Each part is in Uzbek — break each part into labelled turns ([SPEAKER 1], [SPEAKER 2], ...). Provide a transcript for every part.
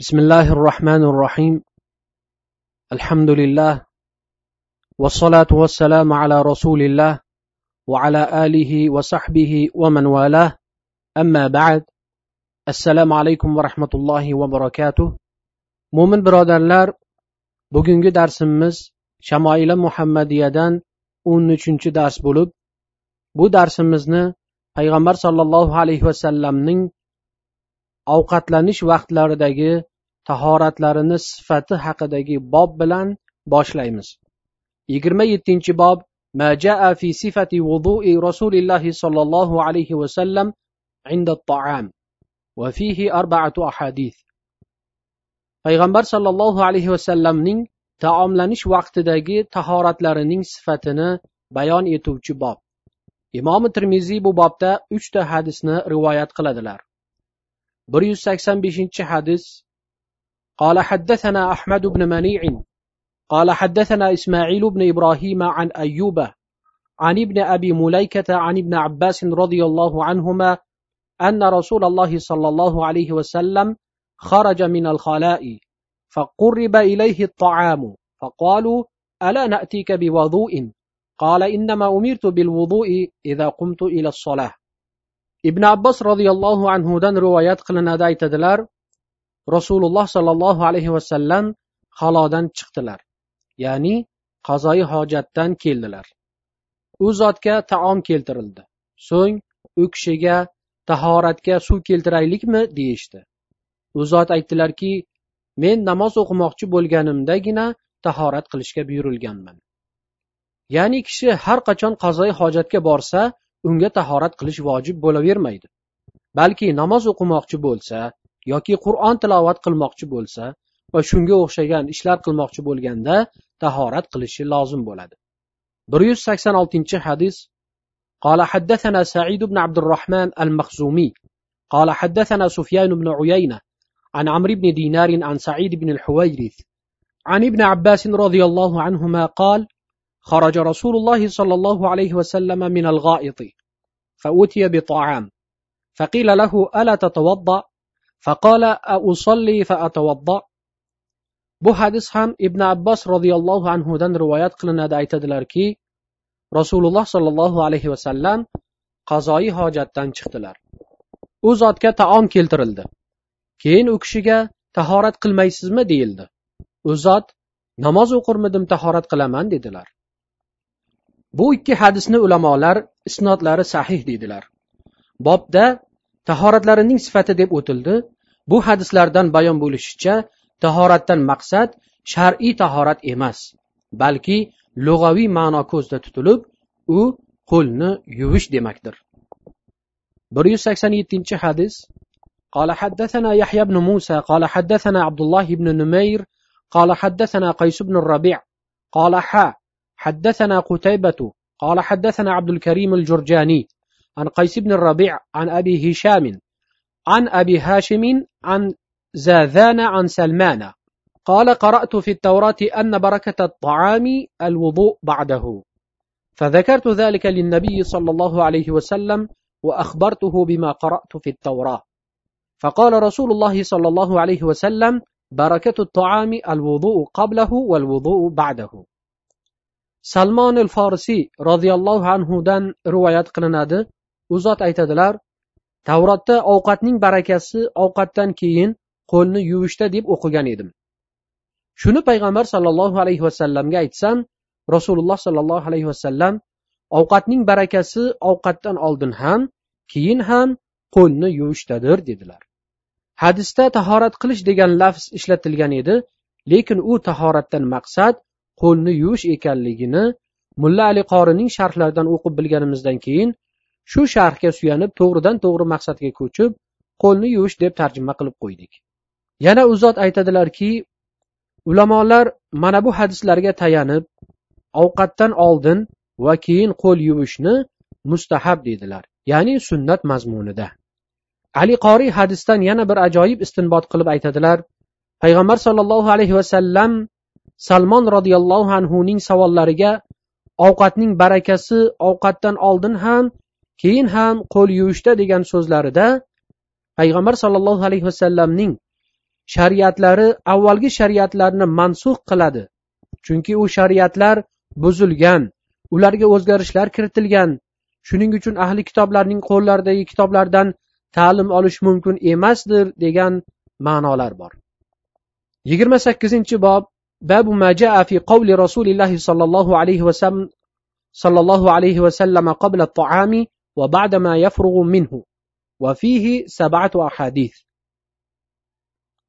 [SPEAKER 1] بسم الله الرحمن الرحيم الحمد لله والصلاة والسلام على رسول الله وعلى آله وصحبه ومن والاه أما بعد السلام عليكم ورحمة الله وبركاته mo'min birodarlar bugungi darsimiz shamoila muhammadiyadan o'n uchinchi dars bo'lib bu darsimizni payg'ambar sollallohu alayhi vasallamning ovqatlanish vaqtlaridagi tahoratlarini sifati haqidagi bob bilan boshlaymiz yigirma yettinchi bob ما جاء في صفة وضوء رسول الله صلى الله عليه وسلم عند الطعام وفيه أربعة أحاديث payg'ambar sollallohu alayhi vasallamning taomlanish vaqtidagi tahoratlarining sifatini bayon etuvchi bob imomi termiziy bu bobda uchta hadisni rivoyat qiladilar bir yuz sakson beshinchi hadis قال حدثنا أحمد بن منيع قال حدثنا إسماعيل بن إبراهيم عن أيوب عن ابن أبي مليكة عن ابن عباس رضي الله عنهما أن رسول الله صلى الله عليه وسلم خرج من الخلاء فقرب إليه الطعام فقالوا ألا نأتيك بوضوء؟ قال إنما أمرت بالوضوء إذا قمت إلى الصلاة. ابن عباس رضي الله عنه دن روايات قلنا دايت دلار rasululloh sollallohu alayhi vasallam halodan chiqdilar. Ya'ni qazoyi hojatdan keldilar. U zotga taom keltirildi. So'ng u kishiga tahoratga suv keltiraylikmi deyishdi. U zot aytdilarki men namoz o'qimoqchi bo'lganimdagina tahorat qilishga buyurilganman. Ya'ni kishi har qachon qazoyi hojatga borsa unga tahorat qilish vojib bo'lavermaydi. Balki namoz o'qimoqchi bo'lsa yoki qur'on tilovat qilmoqchi bo'lsa va shunga o'xshagan ishlar qilmoqchi bo'lganda tahorat qilishi lozim bo'ladi. bir yuz sakson oltinchi hadis. قال حدثنا سعيد بن عبد الرحمن المخزومي قال حدثنا سفيان بن عيينة عن عمرو بن دينار عن سعيد بن الحويرث عن ابن عباس رضي الله عنهما قال خرج رسول الله صلى الله عليه وسلم من الغائط فأتي بطعام فقيل له ألا تتوضأ faqola usolli faatavaddo bu hadis ham ibn abbos roziyallohu anhudan rivoyat qilinadi. Aytadilarki rasululloh sollallohu alayhi vasallam qazoyi hojatdan chiqdilar. U zotga taom keltirildi. Keyin u kishiga tahorat qilmaysizmi? deyildi. U zot namoz o'qirmidim tahorat qilaman dedilar. Bu ikki hadisni ulamolar isnodlari sahih deydilar. Bobda tahoratlarining sifati deb o'tildi bu hadislardan bayon bo'lishicha tahoratdan maqsad shar'iy tahorat emas balki lug'aviy ma'no ko'zda tutilib u qo'lni yuvish demakdir bir yuz sakson yettinchi hadis قال حدثنا يحيى بن موسى قال حدثنا عبد الله بن نمير قال حدثنا قيس بن الربيع قال حا حدثنا قتيبة قال حدثنا عبد الكريم الجرجاني عن قيس بن الربيع عن أبي هشام عن أبي هاشم عن زاذان عن سلمان. قال قرأت في التوراة أن بركة الطعام الوضوء بعده. فذكرت ذلك للنبي صلى الله عليه وسلم وأخبرته بما قرأت في التوراة. فقال رسول الله صلى الله عليه وسلم بركة الطعام الوضوء قبله والوضوء بعده. سلمان الفارسي رضي الله عنه دان روايات u zot aytadilar tavrotda ovqatning barakasi ovqatdan keyin qo'lni yuvishda deb o'qigan edim. Shuni payg'ambar sollallohu alayhi vasallamga aytsam rasululloh sollallohu alayhi vasallam ovqatning barakasi ovqatdan oldin ham keyin ham qo'lni yuvishdadir dedilar. Hadisda tahorat qilish degan lafz ishlatilgan edi lekin u tahoratdan maqsad qo'lni yuvish ekanligini mulla ali qorining sharhlaridan o'qib bilganimizdan keyin shu sharhga suyanib to'g'ridan to'g'ri maqsadga ko'chib qo'lni yuvish deb tarjima qilib qo'ydik. Yana u zot aytadilarki ulamolar mana bu hadislarga tayanib ovqatdan oldin va keyin qo'l yuvishni mustahab deydilar ya'ni sunnat mazmunida. Ali qoriy hadisdan yana bir ajoyib istinbot qilib aytadilar payg'ambar sollallohu alayhi vasallam salmon roziyallohu anhuning savollariga ovqatning barakasi ovqatdan oldin ham keyin ham qo'l yuvishda degan so'zlarida payg'ambar sollallohu alayhi vasallamning shariatlari avvalgi shariatlarni mansux qiladi. Chunki u shariatlar buzilgan ularga o'zgarishlar kiritilgan. Shuning uchun ahli kitoblarning qo'llaridagi kitoblardan ta'lim olish mumkin emasdir degan ma'nolar bor. Yigirma sakkizinchi bob babu majaa fi qawli rasulillahi sollallohu alayhi vasallam sollallohu alayhi vasallam qabla at-ta'ami وبعد ما يفرغ منه. وفيه سبعة أحاديث.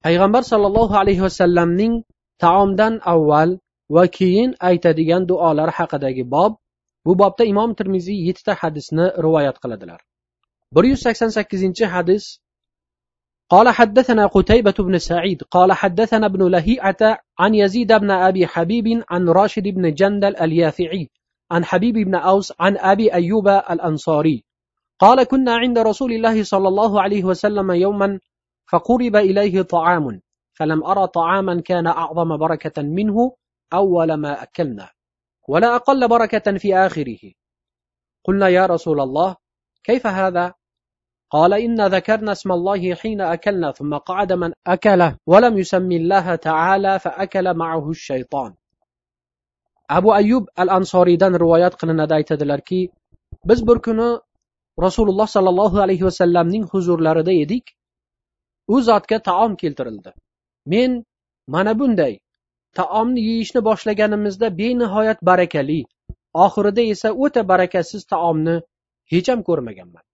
[SPEAKER 1] پیغمبر صلى الله عليه وسلم نين تعامدن أول وكين أي تدين دعالر حق باب. bu bobda imom termiziy yettita hadisni rivoyat qiladilar bir yuz sakson sakkizinchi hadis قال حدثنا قتيبة بن سعيد قال حدثنا ابن لهيعة عن يزيد بن أبي حبيب عن راشد بن جندل اليافعي عن حبيب بن أوس عن أبي أيوب الأنصاري. قال كنا عند رسول الله صلى الله عليه وسلم يوما فقرب إليه طعام فلم أرى طعاما كان أعظم بركة منه أول ما أكلنا ولا أقل بركة في آخره. قلنا يا رسول الله كيف هذا؟ قال إن ذكرنا اسم الله حين أكلنا ثم قعد من أكله ولم يسمي الله تعالى فأكل معه الشيطان. Abu ayub al ansoriydan rivoyat qilinadi aytadilarki biz bir kuni rasululloh sollallohu alayhi vasallamning huzurlarida edik. U zotga taom keltirildi. Men mana bunday taomni yeyishni boshlaganimizda benihoyat barakali oxirida esa o'ta barakasiz taomni hecham ko'rmaganman.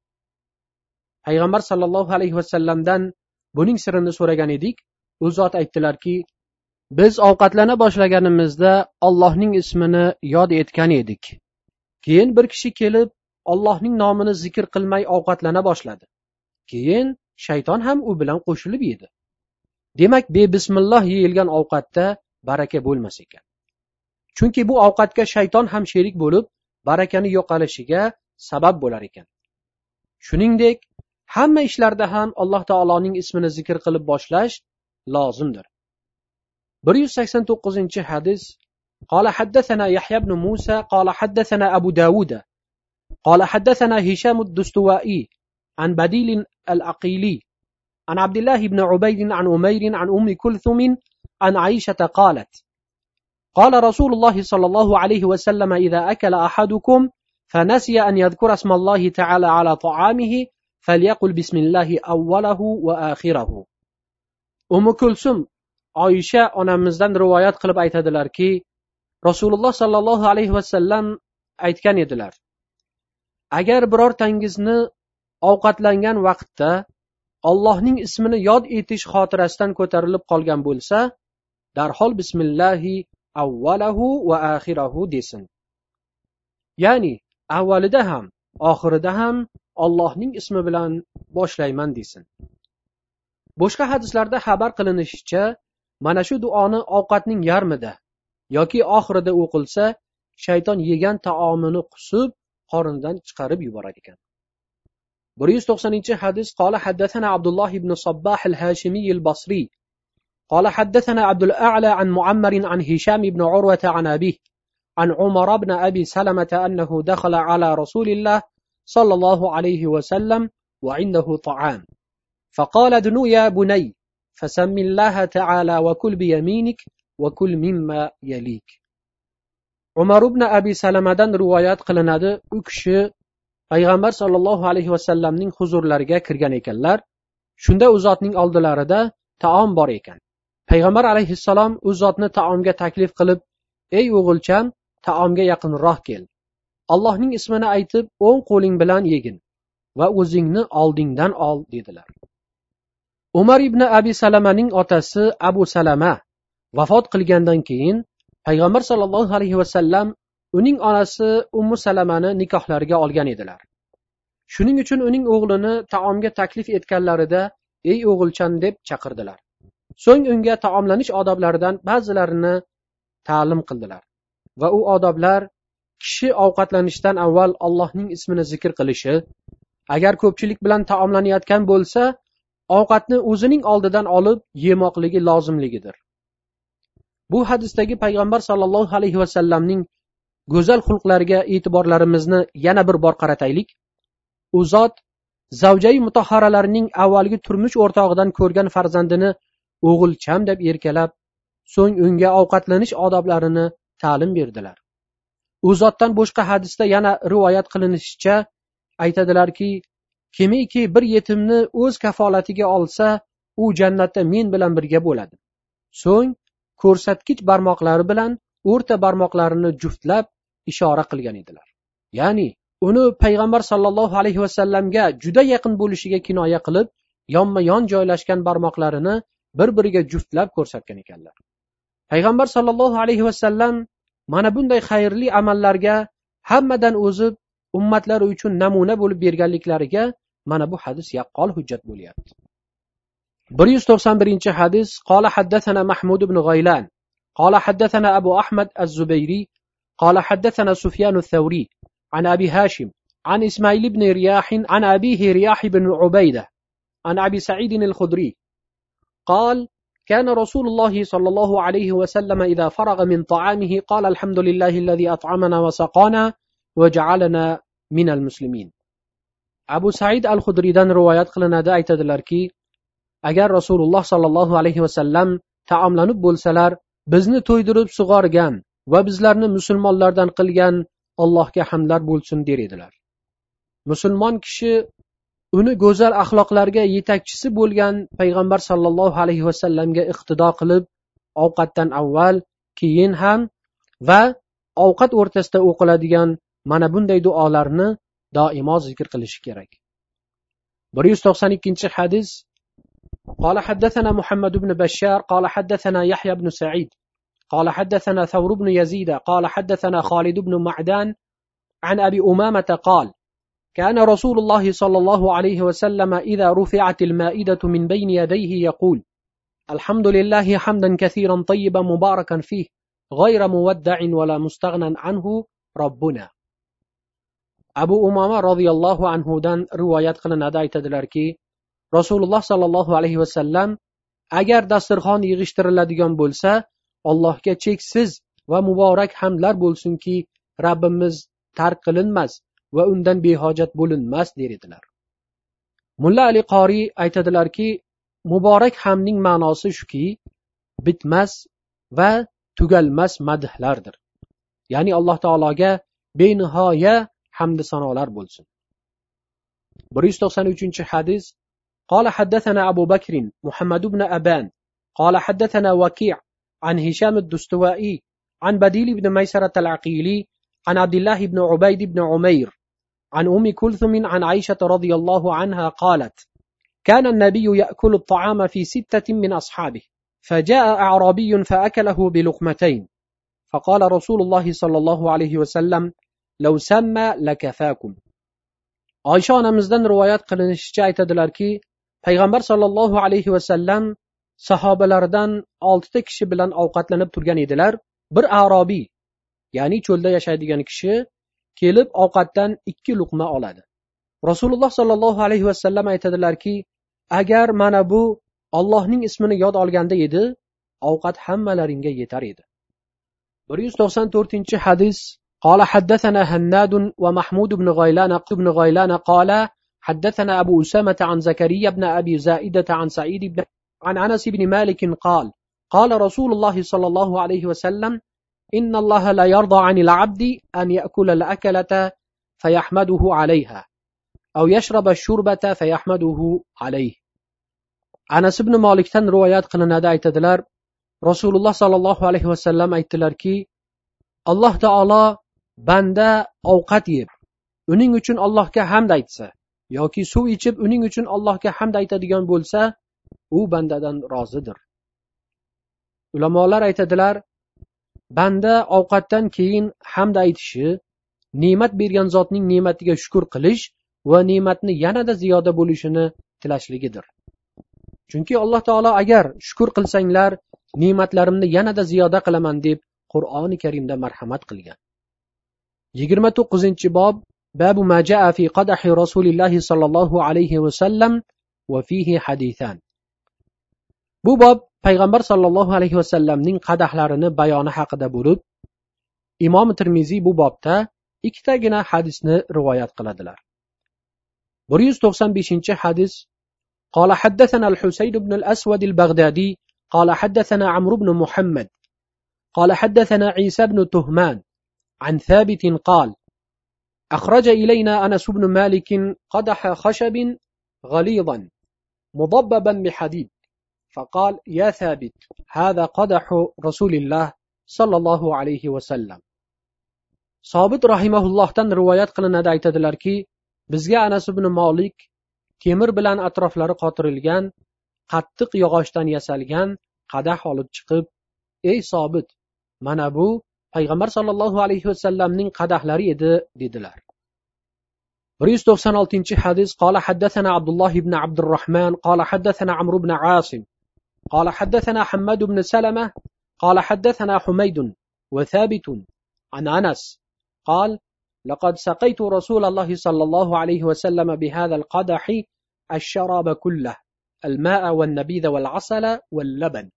[SPEAKER 1] Payg'ambar sollallohu alayhi vasallamdan buning sirini so'ragan edik. U zot aytdilarki biz ovqatlana boshlaganimizda ollohning ismini yod etgan edik. Keyin bir kishi kelib ollohning nomini zikr qilmay ovqatlana boshladi. Keyin shayton ham u bilan qo'shilib yedi. Demak bebismilloh yeyilgan ovqatda baraka bo'lmas ekan. Chunki bu ovqatga shayton ham sherik bo'lib barakani yo'qolishiga sabab bo'lar ekan. Shuningdek hamma ishlarda ham alloh taoloning ismini zikr qilib boshlash lozimdir. Bir yuz sakson to'qqizinchi hadis قال حدثنا يحيى بن موسى قال حدثنا أبو داود قال حدثنا هشام الدستوائي عن بديل العقيلي عن عبد الله بن عبيد عن أمير عن أم كلثم عن عائشة قالت قال رسول الله صلى الله عليه وسلم إذا أكل أحدكم فنسي أن يذكر اسم الله تعالى على طعامه فليقل بسم الله أوله وآخره. أم كلثم oysha onamizdan rivoyat qilib aytadilarki rasululloh sollallohu alayhi vasallam aytgan edilar agar birortangizni ovqatlangan vaqtda ollohning ismini yod etish xotirasidan ko'tarilib qolgan bo'lsa darhol bismillahi avvalahu va axirahu desin. Ya'ni avvalida ham oxirida ham ollohning ismi bilan boshlayman desin. Boshqa hadislarda xabar qilinishicha mana shu duoni ovqatning yarmida yoki oxirida o'qilsa shayton yegan taomini qusib qornidan chiqarib yuborar ekan bir yuz to'qsoninchi hadis qola haddathana abdulloh ibn صباح الهاشمي البصري قال حدثنا عبد الأعلى عن معمر عن هشام بن عروة عن أبيه عن عمر بن أبي سلمة أنه دخل على رسول الله صلى الله عليه وسلم وعنده طعام فقال ادنو يا بني فسم الله تعالى وكل بيمينك وكل مما يليك umar ibn abi salamadan rivoyat qilinadi u kishi payg'ambar sollallohu alayhi vasallamning huzurlariga kirgan ekanlar shunda u zotning oldilarida taom bor ekan payg'ambar alayhissalom u zotni taomga taklif qilib ey o'g'ilcham taomga yaqinroq kel allohning ismini aytib o'ng qo'ling bilan yegin va o'zingni oldingdan ol dedilar Umar ibn abi salamaning otasi abu salama vafot qilgandan keyin payg'ambar sollallohu alayhi vasallam uning onasi ummu salamani nikohlariga olgan edilar. Shuning uchun uning o'g'lini taomga taklif etganlarida ey o'g'ilchan deb chaqirdilar. So'ng unga taomlanish odoblaridan ba'zilarini ta'lim qildilar va u odoblar kishi ovqatlanishdan avval allohning ismini zikr qilishi agar ko'pchilik bilan taomlanayotgan bo'lsa ovqatni o'zining oldidan olib yemoqligi lozimligidir. Bu hadisdagi payg'ambar sollallohu alayhi vasallamning go'zal xulqlariga e'tiborlarimizni yana bir bor qarataylik. U zot zavjai mutahharalarining avvalgi turmush o'rtog'idan ko'rgan farzandini o'g'ilcham deb erkalab so'ng unga ovqatlanish odoblarini ta'lim berdilar. U zotdan boshqa hadisda yana rivoyat qilinishicha aytadilarki kimiki bir yetimni o'z kafolatiga olsa u jannatda men bilan birga bo'ladi. So'ng ko'rsatkich barmoqlari bilan o'rta barmoqlarini juftlab ishora qilgan edilar. Ya'ni uni payg'ambar sollallohu alayhi vasallamga juda yaqin bo'lishiga kinoya qilib yonma yon joylashgan barmoqlarini bir biriga juftlab ko'rsatgan ekanlar. Payg'ambar sollallohu alayhi vasallam mana bunday xayrli amallarga hammadan o'zib ummatlari uchun namuna bo'lib berganliklariga mana bu hadis yaqqol hujjat bo'lyapti bir yuz to'qson birinchi hadis qola haddathana mahmud ibn g'aylan قال حدثنا أبو أحمد الزبيري قال حدثنا سفيان الثوري عن أبي هاشم. عن إسماعيل بن رياح عن أبيه رياح بن عبيدة عن أبي سعيد الخدري قال كان رسول الله صلى الله عليه وسلم إذا فرغ من طعامه قال الحمد لله الذي أطعمنا وسقانا وجعلنا من المسلمين abu said al hudriydan rivoyat qilinadi. Aytadilarki agar rasululloh sollallohu alayhi vasallam taomlanib bo'lsalar bizni to'ydirib sug'organ va bizlarni musulmonlardan qilgan allohga hamdlar bo'lsin der edilar. Musulmon kishi uni go'zal axloqlarga yetakchisi bo'lgan payg'ambar sollallohu alayhi vasallamga iqtido qilib ovqatdan avval keyin ham va ovqat o'rtasida o'qiladigan mana bunday duolarni doimo zikr qilishi kerak bir yuz to'qson ikkinchi قال حدثنا محمد بن بشار قال حدثنا يحيى بن سعيد قال حدثنا ثور بن يزيد قال حدثنا خالد بن معدان عن أبي أمامة قال كان رسول الله صلى الله عليه وسلم إذا رفعت المائدة من بين يديه يقول الحمد لله حمدا كثيرا طيبا مباركا فيه غير مودع ولا مستغنى عنه ربنا abu umoma roziyallohu anhudan rivoyat qilinadi. Aytadilarki rasululloh sollallohu alayhi vasallam agar dasturxon yig'ishtiriladigan bo'lsa allohga cheksiz va muborak hamdlar bo'lsinki rabbimiz tark qilinmas va undan behojat bo'linmas der edilar. Mulla ali qoriy aytadilarki muborak hamning ma'nosi shuki bitmas va tugalmas madhlardir. Ya'ni alloh taologa benihoya hamdi sanolar bo'lsin bir yuz to'qson uchinchi hadis قال حدثنا أبو بكر محمد بن أبان قال حدثنا وكيع عن هشام الدستوائي عن بديل بن ميسرة العقيلي عن عبد الله بن عبيد بن عمير عن أم كلثم عن عائشة رضي الله عنها قالت كان النبي يأكل الطعام في ستة من أصحابه فجاء أعرابي فأكله بلقمتين فقال رسول الله صلى الله عليه وسلم oysha onamizdan rivoyat qilinishicha aytadilarki payg'ambar sollallohu alayhi vasallam sahobalaridan oltita kishi bilan ovqatlanib turgan edilar. Bir arobiy ya'ni cho'lda yashaydigan kishi kelib ovqatdan ikki luqma oladi. Rasululloh sollallohu alayhi vasallam aytadilarki agar mana bu ollohning ismini yod olganda edi ovqat hammalaringga yetar edi. Bir yuz to'qson to'rtinchi hadis قال حدثنا هناد ومحمود بن غيلان بن غيلان قال حدثنا أبو أسامة عن زكريا بن أبي زائدة عن سعيد بن عن أنس بن مالك قال قال رسول الله صلى الله عليه وسلم إن الله لا يرضى عن العبد أن يأكل الأكلة فيحمده عليها أو يشرب الشربة فيحمده عليه. أنس بن مالك تن روايات قلنا aytadilar rasululloh sollallohu alayhi vasallam aytdilarki alloh taolo banda ovqat yeb uning uchun allohga hamd aytsa yoki suv ichib uning uchun allohga hamd aytadigan bo'lsa u bandadan rozidir. Ulamolar aytadilar banda ovqatdan keyin hamd aytishi ne'mat bergan zotning ne'matiga shukur qilish va ne'matni yanada ziyoda bo'lishini tilashligidir. Chunki alloh taolo agar shukur qilsanglar ne'matlarimni yanada ziyoda qilaman deb qur'oni karimda marhamat qilgan. yigirma to'qqizinchi bob babu majaa fi qadahi rasulillahi sollallohu alayhi vasallam va fihi hadithan bu bob payg'ambar sollallohu alayhi vasallamning qadahlarini bayoni haqida bo'lib imom termiziy bu bobda ikkitagina hadisni rivoyat qiladilar bir yuz to'qson beshinchi hadis قال حدثنا الحسين بن الأسود البغدادي قال حدثنا عمرو بن محمد قال حدثنا عيسى بن تهمان عن ثابت قال أخرج إلينا أنس بن مالك قدح خشب غليظا مضببا بحديد فقال يا ثابت هذا قدح رسول الله صلى الله عليه وسلم sobit rahimaullohdan rivoyat qilinadi aytadilarki bizga anas ibn molik temir bilan atroflari qotirilgan qattiq yog'ochdan yasalgan qadah olib chiqib ey sobit mana bu payg'ambar sollallohu alayhi vasallamning qadahlari edi dedilar bir yuz to'qson oltinchi hadis qola haddathana abdulloh ibn abdurahmon qola haddathana amr ibn asim قال حدثنا حماد بن سلمة قال حدثنا حميد وثابت عن أنس قال لقد سقيت رسول الله صلى الله عليه وسلم بهذا القدح الشراب كله الماء والنبيذ والعسل واللبن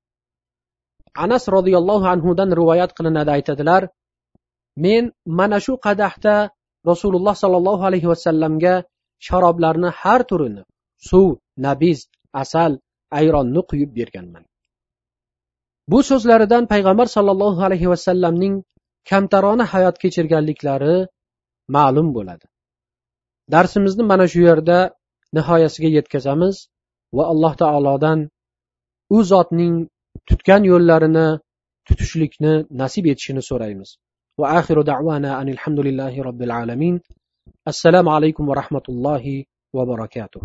[SPEAKER 1] anas roziyallohu anhudan rivoyat qilinadi aytadilar men mana shu qadahda rasululloh sollallohu alayhi vasallamga sharoblarni har turini suv nabiz asal ayronni quyib berganman. Bu so'zlaridan payg'ambar sollallohu alayhi vasallamning kamtarona hayot kechirganliklari ma'lum bo'ladi. Darsimizni mana shu yerda nihoyasiga yetkazamiz va alloh taolodan u zotning tutgan yo'llarini tutishlikni nasib etishini so'raymiz va axiru da'vana anilhamdulillahi robbil alamin assalomu alaykum va rahmatullohi va barakatuh